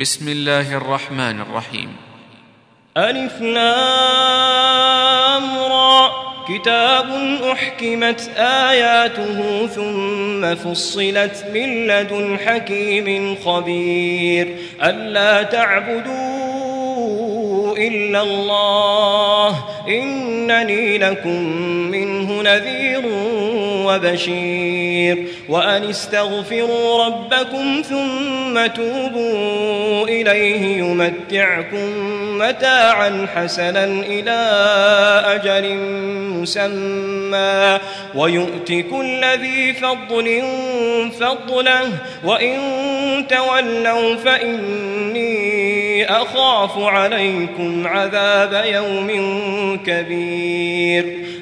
بسم الله الرحمن الرحيم. ألف لام را. كتاب أحكمت آياته ثم فصلت من لدن حكيم خبير. ألا تعبدوا إلا الله. إنني لكم منه نذير وبشير وأن استغفروا ربكم ثم توبوا إليه يمتعكم متاعا حسنا إلى أجل مسمى ويؤت كل ذي فضل فضله وإن تولوا فإني أخاف عليكم عذاب يوم كبير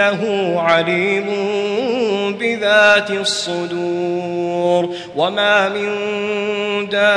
إنه عليم بذات الصدور. وما من دابة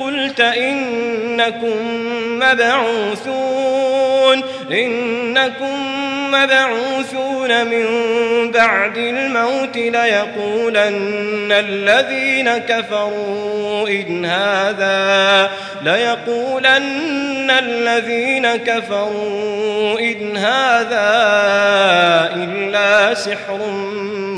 قلت إنكم مبعوثون إنكم مبعوثون من بعد الموت ليقولن الذين كفروا إن هذا ليقولن الذين كفروا إن هذا إلا سحر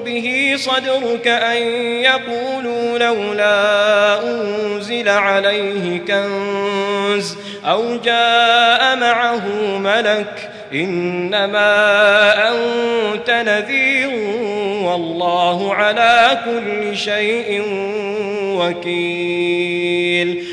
به صدرك أن يقولوا لولا أنزل عليه كنز أو جاء معه ملك إنما أنت نذير والله على كل شيء وكيل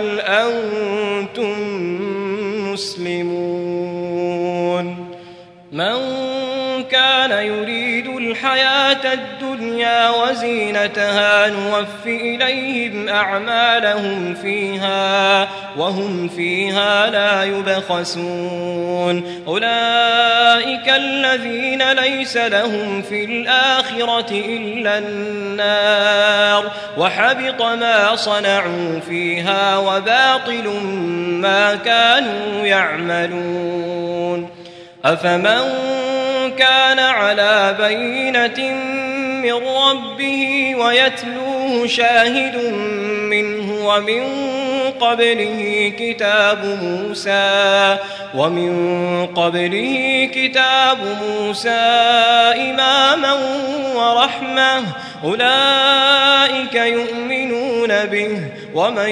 هو الدنيا وزينتها نوف إليهم أعمالهم فيها وهم فيها لا يبخسون. أولئك الذين ليس لهم في الآخرة إلا النار وحبط ما صنعوا فيها وباطل ما كانوا يعملون. أفمن كان على بينة من ربه ويتلوه شاهد منه ومن قبله كتاب موسى ومن قبله كتاب موسى إماما ورحمة أولئك يؤمنون به ومن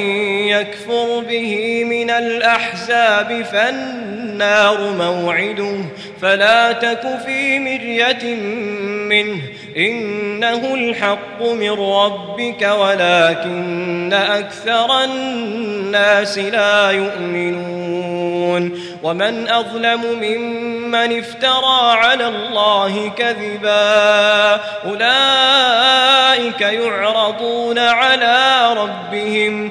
يكفر به من الأحزاب فالنار موعده فلا تك في مرية منه إنه الحق من ربك ولكن أكثر الناس لا يؤمنون. ومن أظلم ممن افترى على الله كذبا أولئك يعرضون على ربهم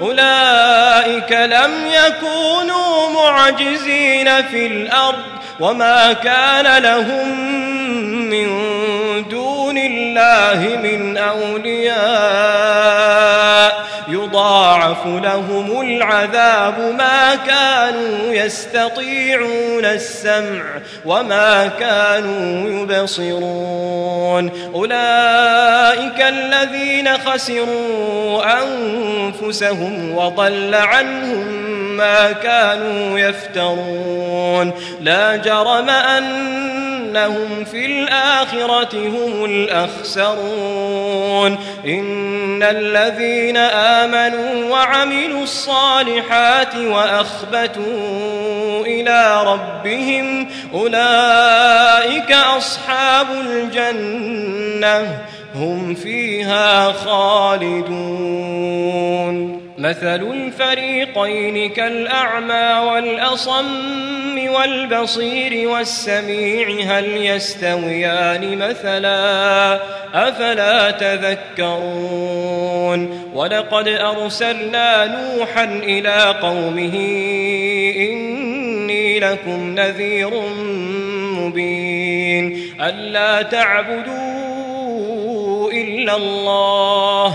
أولئك لم يكونوا معجزين في الأرض. وما كان لهم من دون الله من أولياء. يضاعف لهم العذاب ما كانوا يستطيعون السمع وما كانوا يبصرون. أولئك الذين خسروا أنفسهم وضل عنهم ما كانوا يفترون. لا جرم أنهم في الآخرة هم الأخسرون إن الذين آمنوا وعملوا الصالحات وأخبتوا إلى ربهم أولئك أصحاب الجنة هم فيها خالدون مثل الفريقين كالأعمى والأصم والبصير والسميع هل يستويان مثلا أفلا تذكرون ولقد أرسلنا نوحا إلى قومه إني لكم نذير مبين ألا تعبدوا إلا الله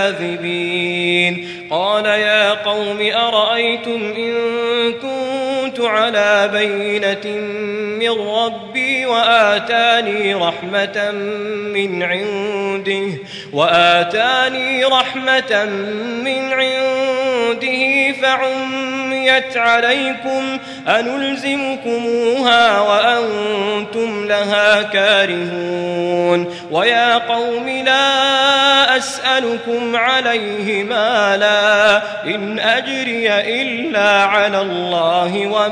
كاذبين قال يا قوم أرأيتم إن على بينة من ربي وآتاني رحمة من عنده وآتاني رحمة من عنده فعميت عليكم أنلزمكموها وأنتم لها كارهون. ويا قوم لا أسألكم عليه مالا إن أجري إلا على الله وما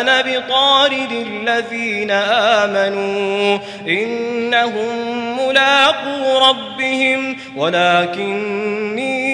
أنا بطارد الذين آمنوا إنهم ملاقو ربهم ولكني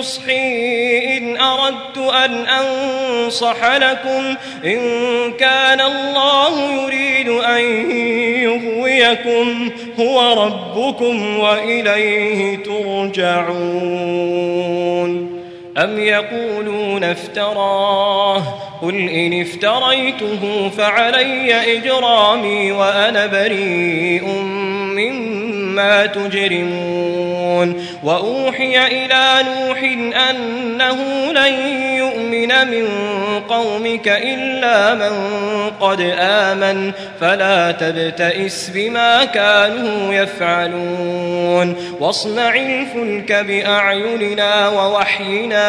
نصحي إن أردت أن أنصح لكم. إن كان الله يريد أن يغويكم هو ربكم وإليه ترجعون. أم يقولون افتراه قل إن افتريته فعلي إجرامي وأنا بريء مما تجرمون وأوحي إلى نوح أنه لن يؤمن من قومك إلا من قد آمن فلا تبتئس بما كانوا يفعلون واصنع الفلك بأعيننا ووحينا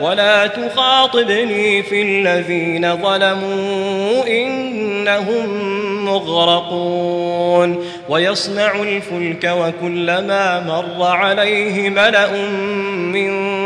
ولا تخاطبني في الذين ظلموا إنهم مغرقون ويصنع الفلك وكلما مر عليه ملأ من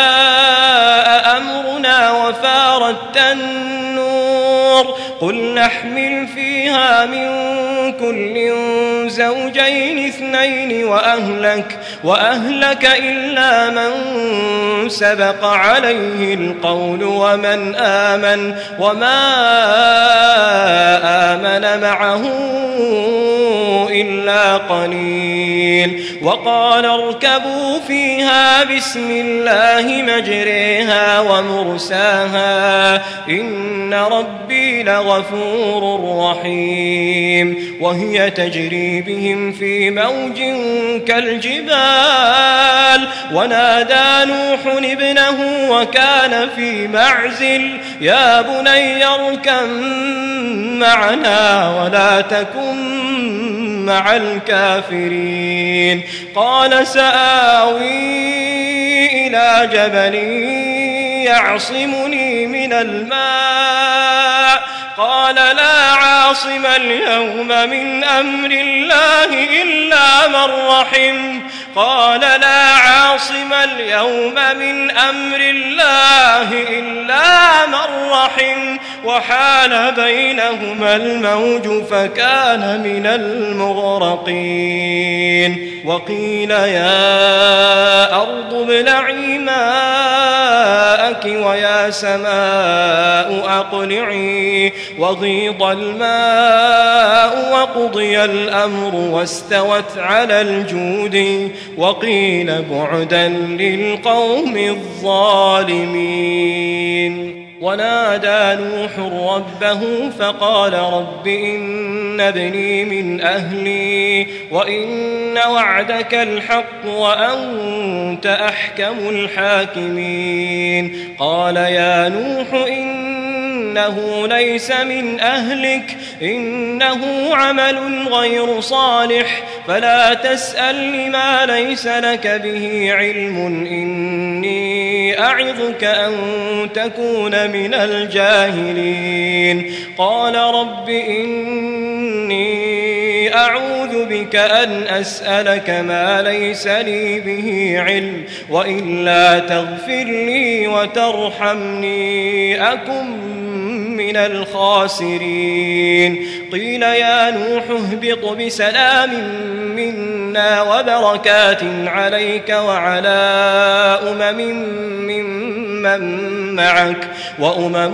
قل نحمل فيها من كل زوجين اثنين وأهلك وأهلك إلا من سبق عليه القول ومن آمن وما آمن معه إلا قليل. وقال اركبوا فيها بسم الله مجريها ومرساها إن ربي لغفور رحيم وهي تجري بهم في موج كالجبال ونادى نوح ابنه وكان في معزل يا بني اركم معنا ولا تكن مع الكافرين قال سآوي إلى جبل يعصمني من الماء قال لا عاصم اليوم من أمر الله إلا من رحم. قال لا عاصم اليوم من أمر الله إلا من رحم. وحال بينهما الموج فكان من المغرقين. وقيل يا أرض ابلعي ماءك ويا سماء أقلعي وغيض الماء وقضي الأمر واستوت على الجود وقيل بعدا للقوم الظالمين ونادى نوح ربه فقال رب إن ابني من أهلي وإن وعدك الحق وأنت أحكم الحاكمين. قال يا نوح إن إنه ليس من أهلك إنه عمل غير صالح. فلا تسأل لما ليس لك به علم إني أعظك أن تكون من الجاهلين. قال رب إني أعوذ بك أن أسألك ما ليس لي به علم وإلا تغفر لي وترحمني أكن من الخاسرين. قيل يا نوح اهبط بسلام منا وبركات عليك وعلى أمم ممن معك وأمم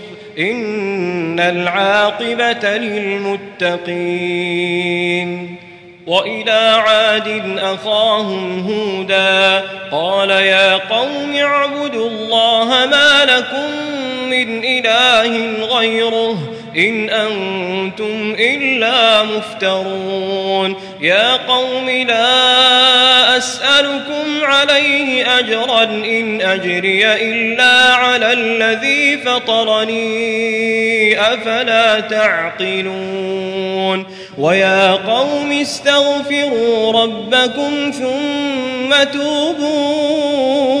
إن العاقبة للمتقين. وإلى عاد أخاهم هودا قال يا قوم اعبدوا الله ما لكم من إله غيره إن أنتم إلا مفترون. يا قوم لا أسألكم عليه أجرا إن أجري إلا على الذي فطرني أفلا تعقلون. ويا قوم استغفروا ربكم ثم إليه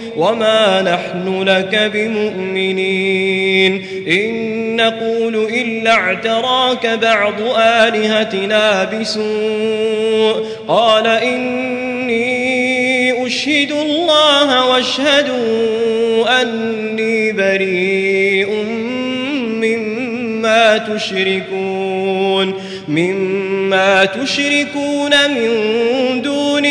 وما نحن لك بمؤمنين إن نقول إلا اعتراك بعض آلهتنا بسوء قال إني أشهد الله واشهدوا أني بريء مما تشركون مما تشركون من دونه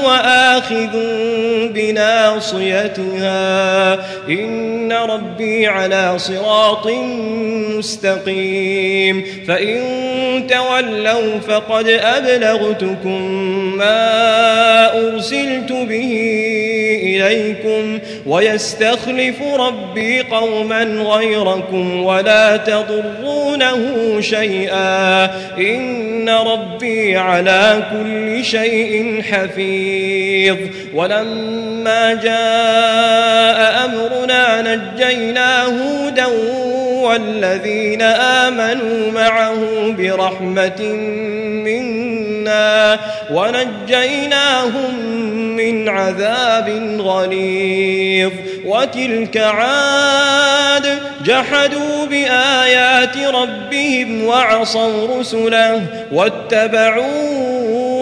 آخذ بناصيتها. إن ربي على صراط مستقيم. فإن تولوا فقد أبلغتكم ما أرسلت به إليكم. ويستخلف ربي قوما غيركم ولا تضرونه شيئا. إن ربي على كل شيء حفيظ. ولما جاء أمرنا نجينا هودا والذين آمنوا معه برحمة منا ونجيناهم من عذاب غليظ. وتلك عاد جحدوا بآيات ربهم وعصوا رسله واتبعوا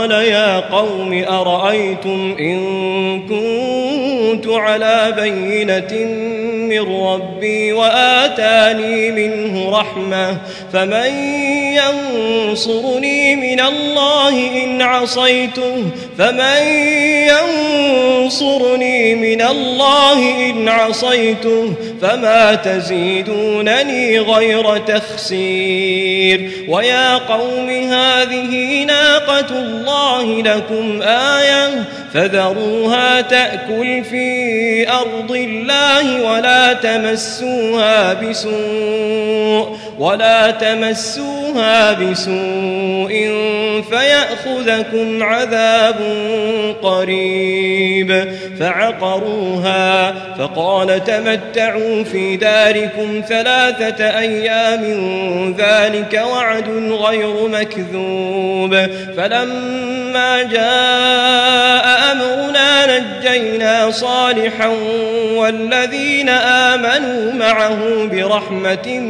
قال يا قوم أرأيتم إن كنتم على بينة من ربي وآتاني منه رحمة فمن ينصرني من الله إن عصيته فمن ينصرني من الله إن عصيته فما تزيدونني غير تخسير. ويا قوم هذه ناقة الله لكم آية فذروها تأكل في أرض الله ولا تمسوها بسوء ولا تمسوها بسوء فيأخذكم عذاب قريب. فعقروها فقال تمتعوا في داركم ثلاثة أيام ذلك وعد غير مكذوب فلما جاء أمرنا نجينا صالحا والذين آمنوا معه برحمة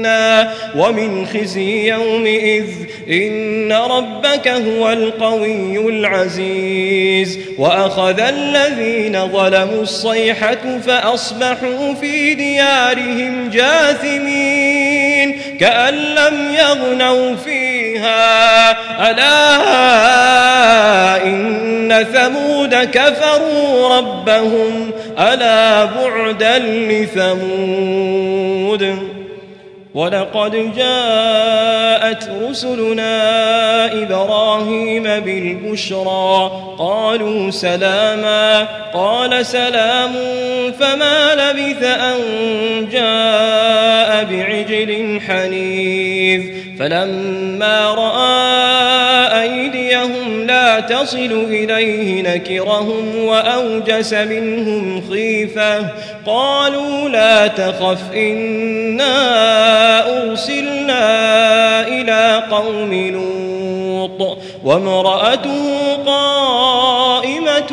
منا ومن خزي يومئذ إن ربك هو القوي العزيز وأخذ الذين ظلموا الصيحة فأصبحوا في ديارهم جاثمين كأن لم يغنوا فيها ألا إن ثمود كفروا ربهم ألا بعدا لثمود ولقد جاءت رسلنا إبراهيم بالبشرى قالوا سلاما قال سلام فما لبث أن جاء بعجل حنيذ فلما رأى أيديهم لا تصل إليه نكرهم وأوجس منهم خيفة قالوا لا تخف إنا أرسلنا إلى قوم لوط وامرأته قائمة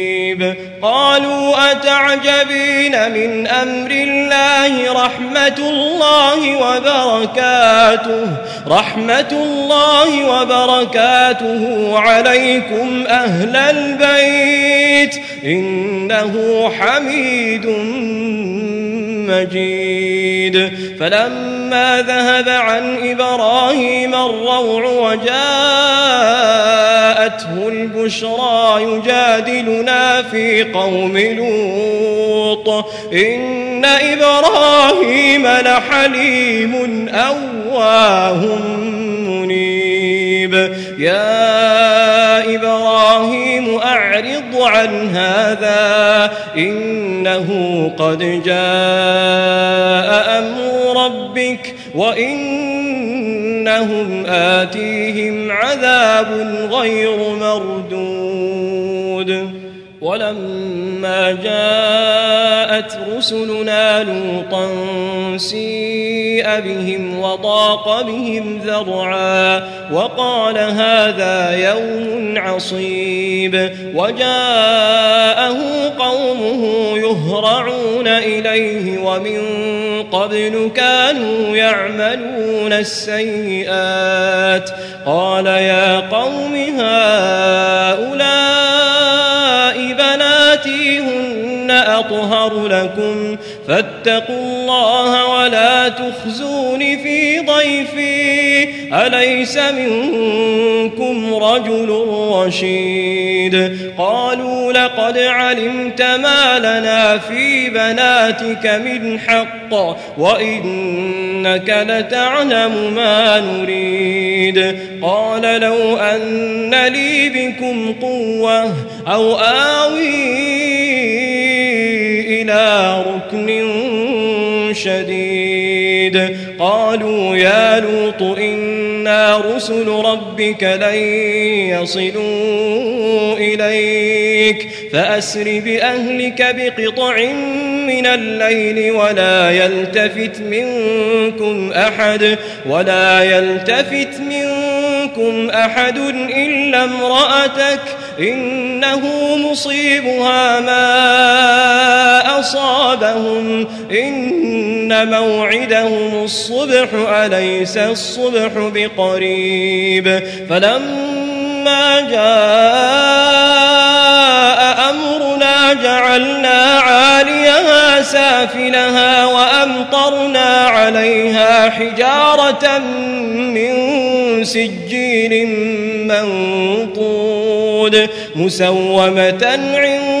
قالوا أتعجبين من أمر الله رحمة الله وبركاته رحمة الله وبركاته عليكم أهل البيت إنه حميد مجيد فلما ذهب عن إبراهيم الروع وجاءته البشرى يجادلنا في قوم لوط. إن إبراهيم لحليم أواه منيب يا إبراهيم أعرض عن هذا إنه قد جاء أمر ربك وإنهم آتيهم عذاب غير مردود. ولما جاءت رسلنا لوطا سيء بهم وضاق بهم ذرعا وقال هذا يوم عصيب وجاءه قومه يهرعون إليه ومن قبل كانوا يعملون السيئات قال يا قوم هؤلاء أطهر لكم فاتقوا الله ولا تخزون في ضيفي. أليس منكم رجل رشيد؟ قالوا لقد علمت ما لنا في بناتك من حق وإنك لتعلم ما نريد. قال لو أن لي بكم قوة أو آوي إلى ركن شديد. قالوا يا لوط إن رسل ربك لن يصلوا إليك. فأسر بأهلك بقطع من الليل ولا يلتفت منكم أحد ولا يلتفت منكم أحد إلا امرأتك. إنه مصيبها ما أصابهم. إن موعدهم الصبح أليس الصبح بقريب؟ فلما جاء أمرنا جعلنا عاليها سافلها وأمطرنا عليها حجارة من سجيل منطود مسومة عند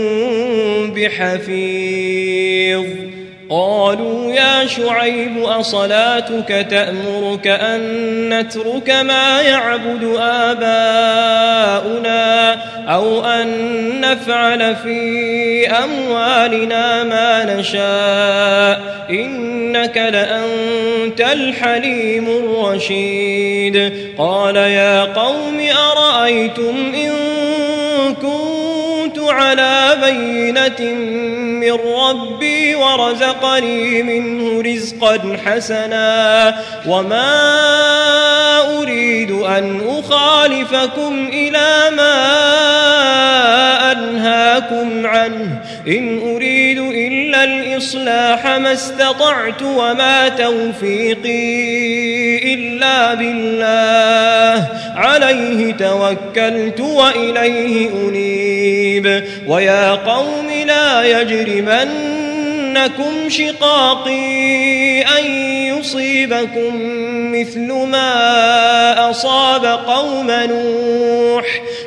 بحفيظ قالوا يا شعيب أصلاتك تأمرك أن نترك ما يعبد آباؤنا أو أن نفعل في أموالنا ما نشاء إنك لأنت الحليم الرشيد قال يا قوم أرأيتم إن كنت على بينة من ربي ورزقني منه رزقا حسنا وما أريد أن أخالفكم إلى ما أنهاكم عنه إن أريد إلا الإصلاح ما استطعت وما توفيقي إلا بالله. عليه توكلت وإليه أنيب. ويا قوم لا يجرمنكم شقاقي أن يصيبكم مثل ما أصاب قوم نوح.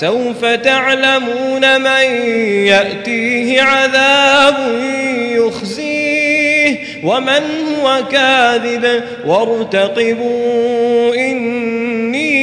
سوف تعلمون من يأتيه عذاب يخزيه ومن هو كاذب وارتقبوا إني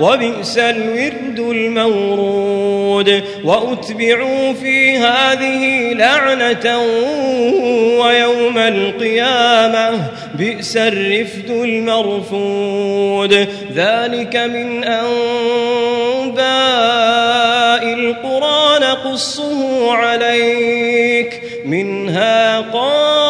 وبئس الورد المورود وأتبعوا في هذه لعنة ويوم القيامة بئس الرفد المرفود ذلك من أنباء القرى نقصه عليك منها قائم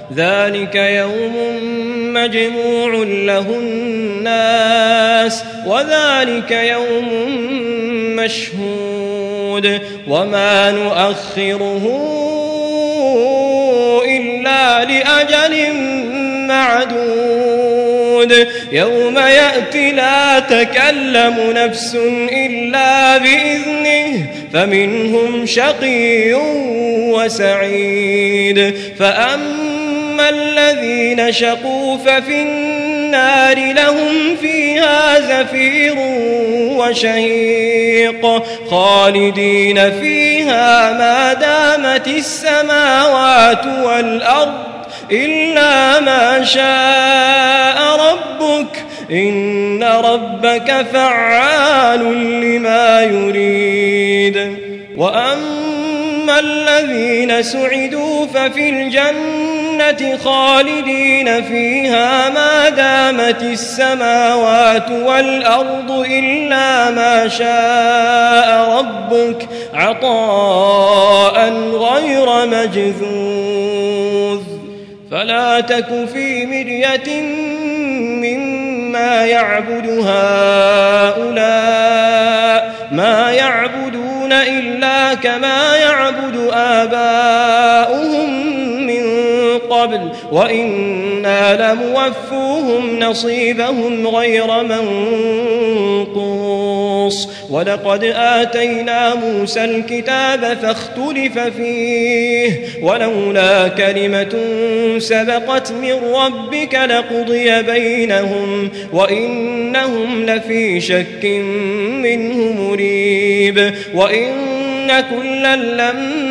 ذلك يوم مجموع له الناس وذلك يوم مشهود وما نؤخره إلا لأجل معدود. يوم يأتي لا تكلم نفس إلا بإذنه فمنهم شقي وسعيد. فأما الذين شقوا ففي النار لهم فيها زفير وشهيق خالدين فيها ما دامت السماوات والأرض إلا ما شاء ربك إن ربك فعال لما يريد. وأما الذين سعدوا ففي الجنة خالدين فيها ما دامت السماوات والأرض إلا ما شاء ربك عطاء غير مجذوذ. فلا تك في مرية مما يعبد هؤلاء ما يعبدون إلا كما يعبد آباؤهم. وإنا لموفوهم نصيبهم غير منقوص ولقد آتينا موسى الكتاب فاختلف فيه ولولا كلمة سبقت من ربك لقضي بينهم وإنهم لفي شك منه مريب وإن كلا لما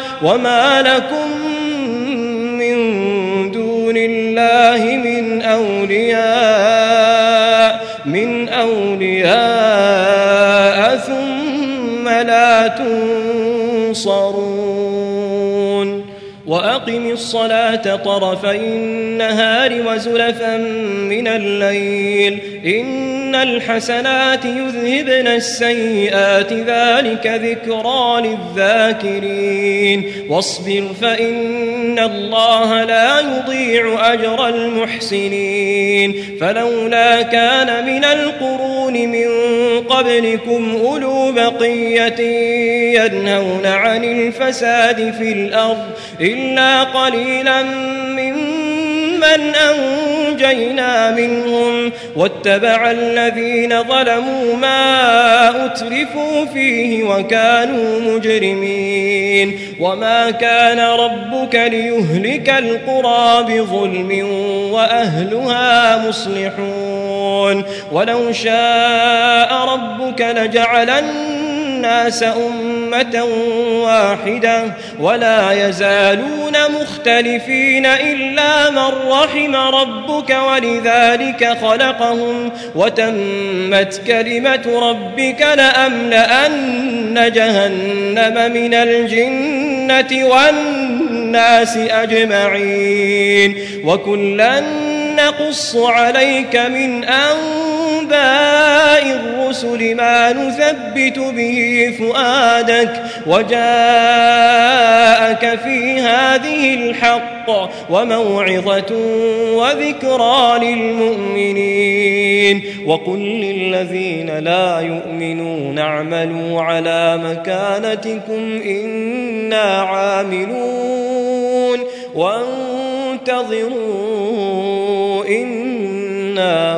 وما لكم من دون الله من أولياء من أولياء ثم لا تنصرون وأقم الصلاة طرفي النهار وزلفا من الليل. إن الحسنات يذهبن السيئات ذلك ذكرى للذاكرين. واصبر فإن الله لا يضيع أجر المحسنين. فلولا كان من القرون من قبلكم أولو بقية ينهون عن الفساد في الأرض. إلا إلا قليلا ممن أنجينا منهم واتبع الذين ظلموا ما أترفوا فيه وكانوا مجرمين وما كان ربك ليهلك القرى بظلم وأهلها مصلحون ولو شاء ربك لجعل الناس أمة واحدة ولا يزالون مختلفين إلا من رحم ربك ولذلك خلقهم وتمت كلمة ربك لأملأن جهنم من الجنة والناس أجمعين وكلا نقص عليك من أنباء الرسل ما نثبت به فؤادك وجاءك في هذه الحق وموعظة وذكرى للمؤمنين. وقل للذين لا يؤمنون اعملوا على مكانتكم إنا عاملون. وانتظروا إنا